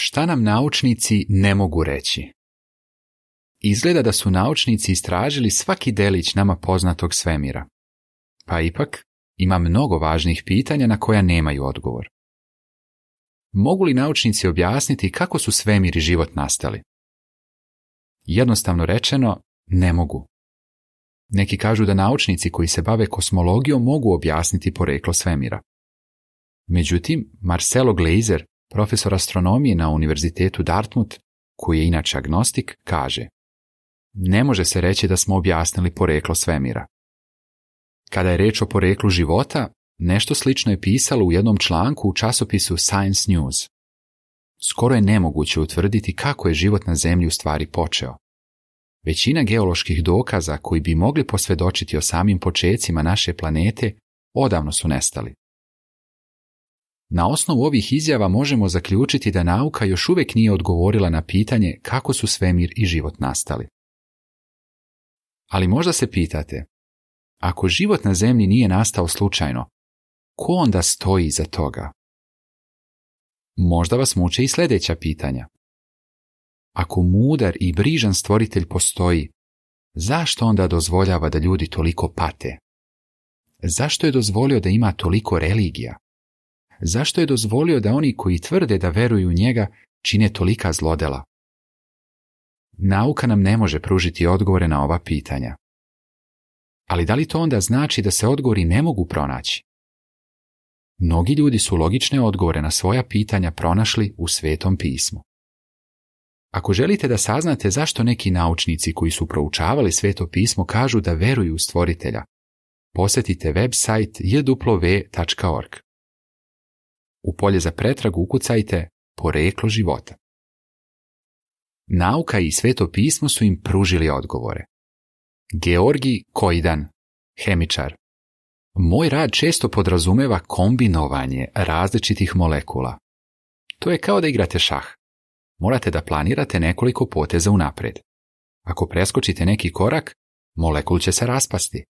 Šta nam naučnici ne mogu reći? Izgleda da su naučnici istražili svaki delić nama poznatog svemira. Pa ipak, ima mnogo važnih pitanja na koja nemaju odgovor. Mogu li naučnici objasniti kako su svemir i život nastali? Jednostavno rečeno, ne mogu. Neki kažu da naučnici koji se bave kosmologijom mogu objasniti poreklo svemira. Međutim, Marcelo Gleiser Profesor astronomije na Univerzitetu Dartmouth, koji je inače agnostik, kaže Ne može se reći da smo objasnili poreklo svemira. Kada je reč o poreklu života, nešto slično je pisalo u jednom članku u časopisu Science News. Skoro je nemoguće utvrditi kako je život na Zemlji u stvari počeo. Većina geoloških dokaza koji bi mogli posvedočiti o samim počecima naše planete odavno su nestali. Na osnovu ovih izjava možemo zaključiti da nauka još uvijek nije odgovorila na pitanje kako su svemir i život nastali. Ali možda se pitate, ako život na zemlji nije nastao slučajno, ko onda stoji iza toga? Možda vas muče i sljedeća pitanja. Ako mudar i brižan stvoritelj postoji, zašto onda dozvoljava da ljudi toliko pate? Zašto je dozvolio da ima toliko religija? zašto je dozvolio da oni koji tvrde da veruju u njega čine tolika zlodela? Nauka nam ne može pružiti odgovore na ova pitanja. Ali da li to onda znači da se odgovori ne mogu pronaći? Mnogi ljudi su logične odgovore na svoja pitanja pronašli u Svetom pismu. Ako želite da saznate zašto neki naučnici koji su proučavali Sveto pismo kažu da veruju u stvoritelja, posjetite website jw.org. U polje za pretragu ukucajte poreklo života. Nauka i sveto pismo su im pružili odgovore. Georgi Koidan, hemičar. Moj rad često podrazumeva kombinovanje različitih molekula. To je kao da igrate šah. Morate da planirate nekoliko poteza unapred. Ako preskočite neki korak, molekul će se raspasti.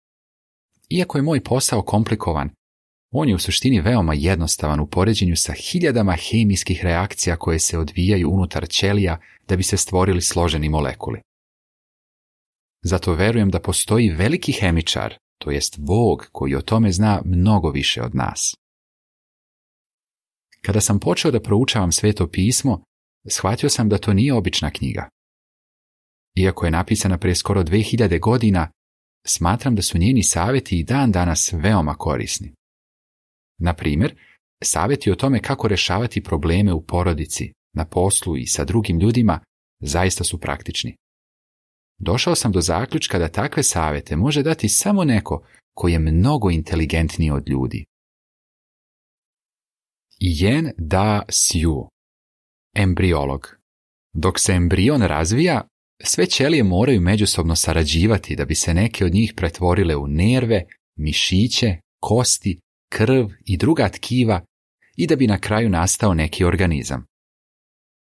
Iako je moj posao komplikovan, on je u suštini veoma jednostavan u poređenju sa hiljadama hemijskih reakcija koje se odvijaju unutar ćelija da bi se stvorili složeni molekuli. Zato verujem da postoji veliki hemičar, to jest Bog, koji o tome zna mnogo više od nas. Kada sam počeo da proučavam sveto pismo, shvatio sam da to nije obična knjiga. Iako je napisana prije skoro 2000 godina, smatram da su njeni savjeti i dan danas veoma korisni. Na primjer, savjeti o tome kako rješavati probleme u porodici, na poslu i sa drugim ljudima zaista su praktični. Došao sam do zaključka da takve savjete može dati samo neko koji je mnogo inteligentniji od ljudi. Yen Da Siu Embriolog Dok se embrion razvija, sve ćelije moraju međusobno sarađivati da bi se neke od njih pretvorile u nerve, mišiće, kosti krv i druga tkiva i da bi na kraju nastao neki organizam.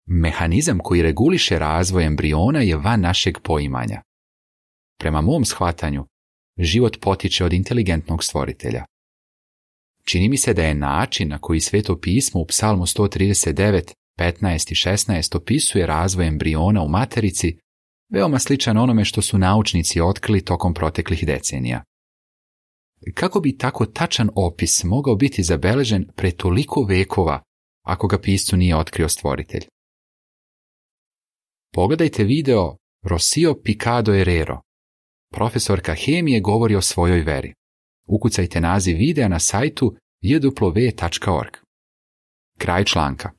Mehanizam koji reguliše razvoj embriona je van našeg poimanja. Prema mom shvatanju, život potiče od inteligentnog stvoritelja. Čini mi se da je način na koji sveto pismo u psalmu 139, 15 i 16 opisuje razvoj embriona u materici veoma sličan onome što su naučnici otkrili tokom proteklih decenija. Kako bi tako tačan opis mogao biti zabeležen pre toliko vekova, ako ga piscu nije otkrio stvoritelj? Pogledajte video Rosio Picado Herrero. Profesorka hemije govori o svojoj veri. Ukucajte naziv videa na sajtu www.org. Kraj članka.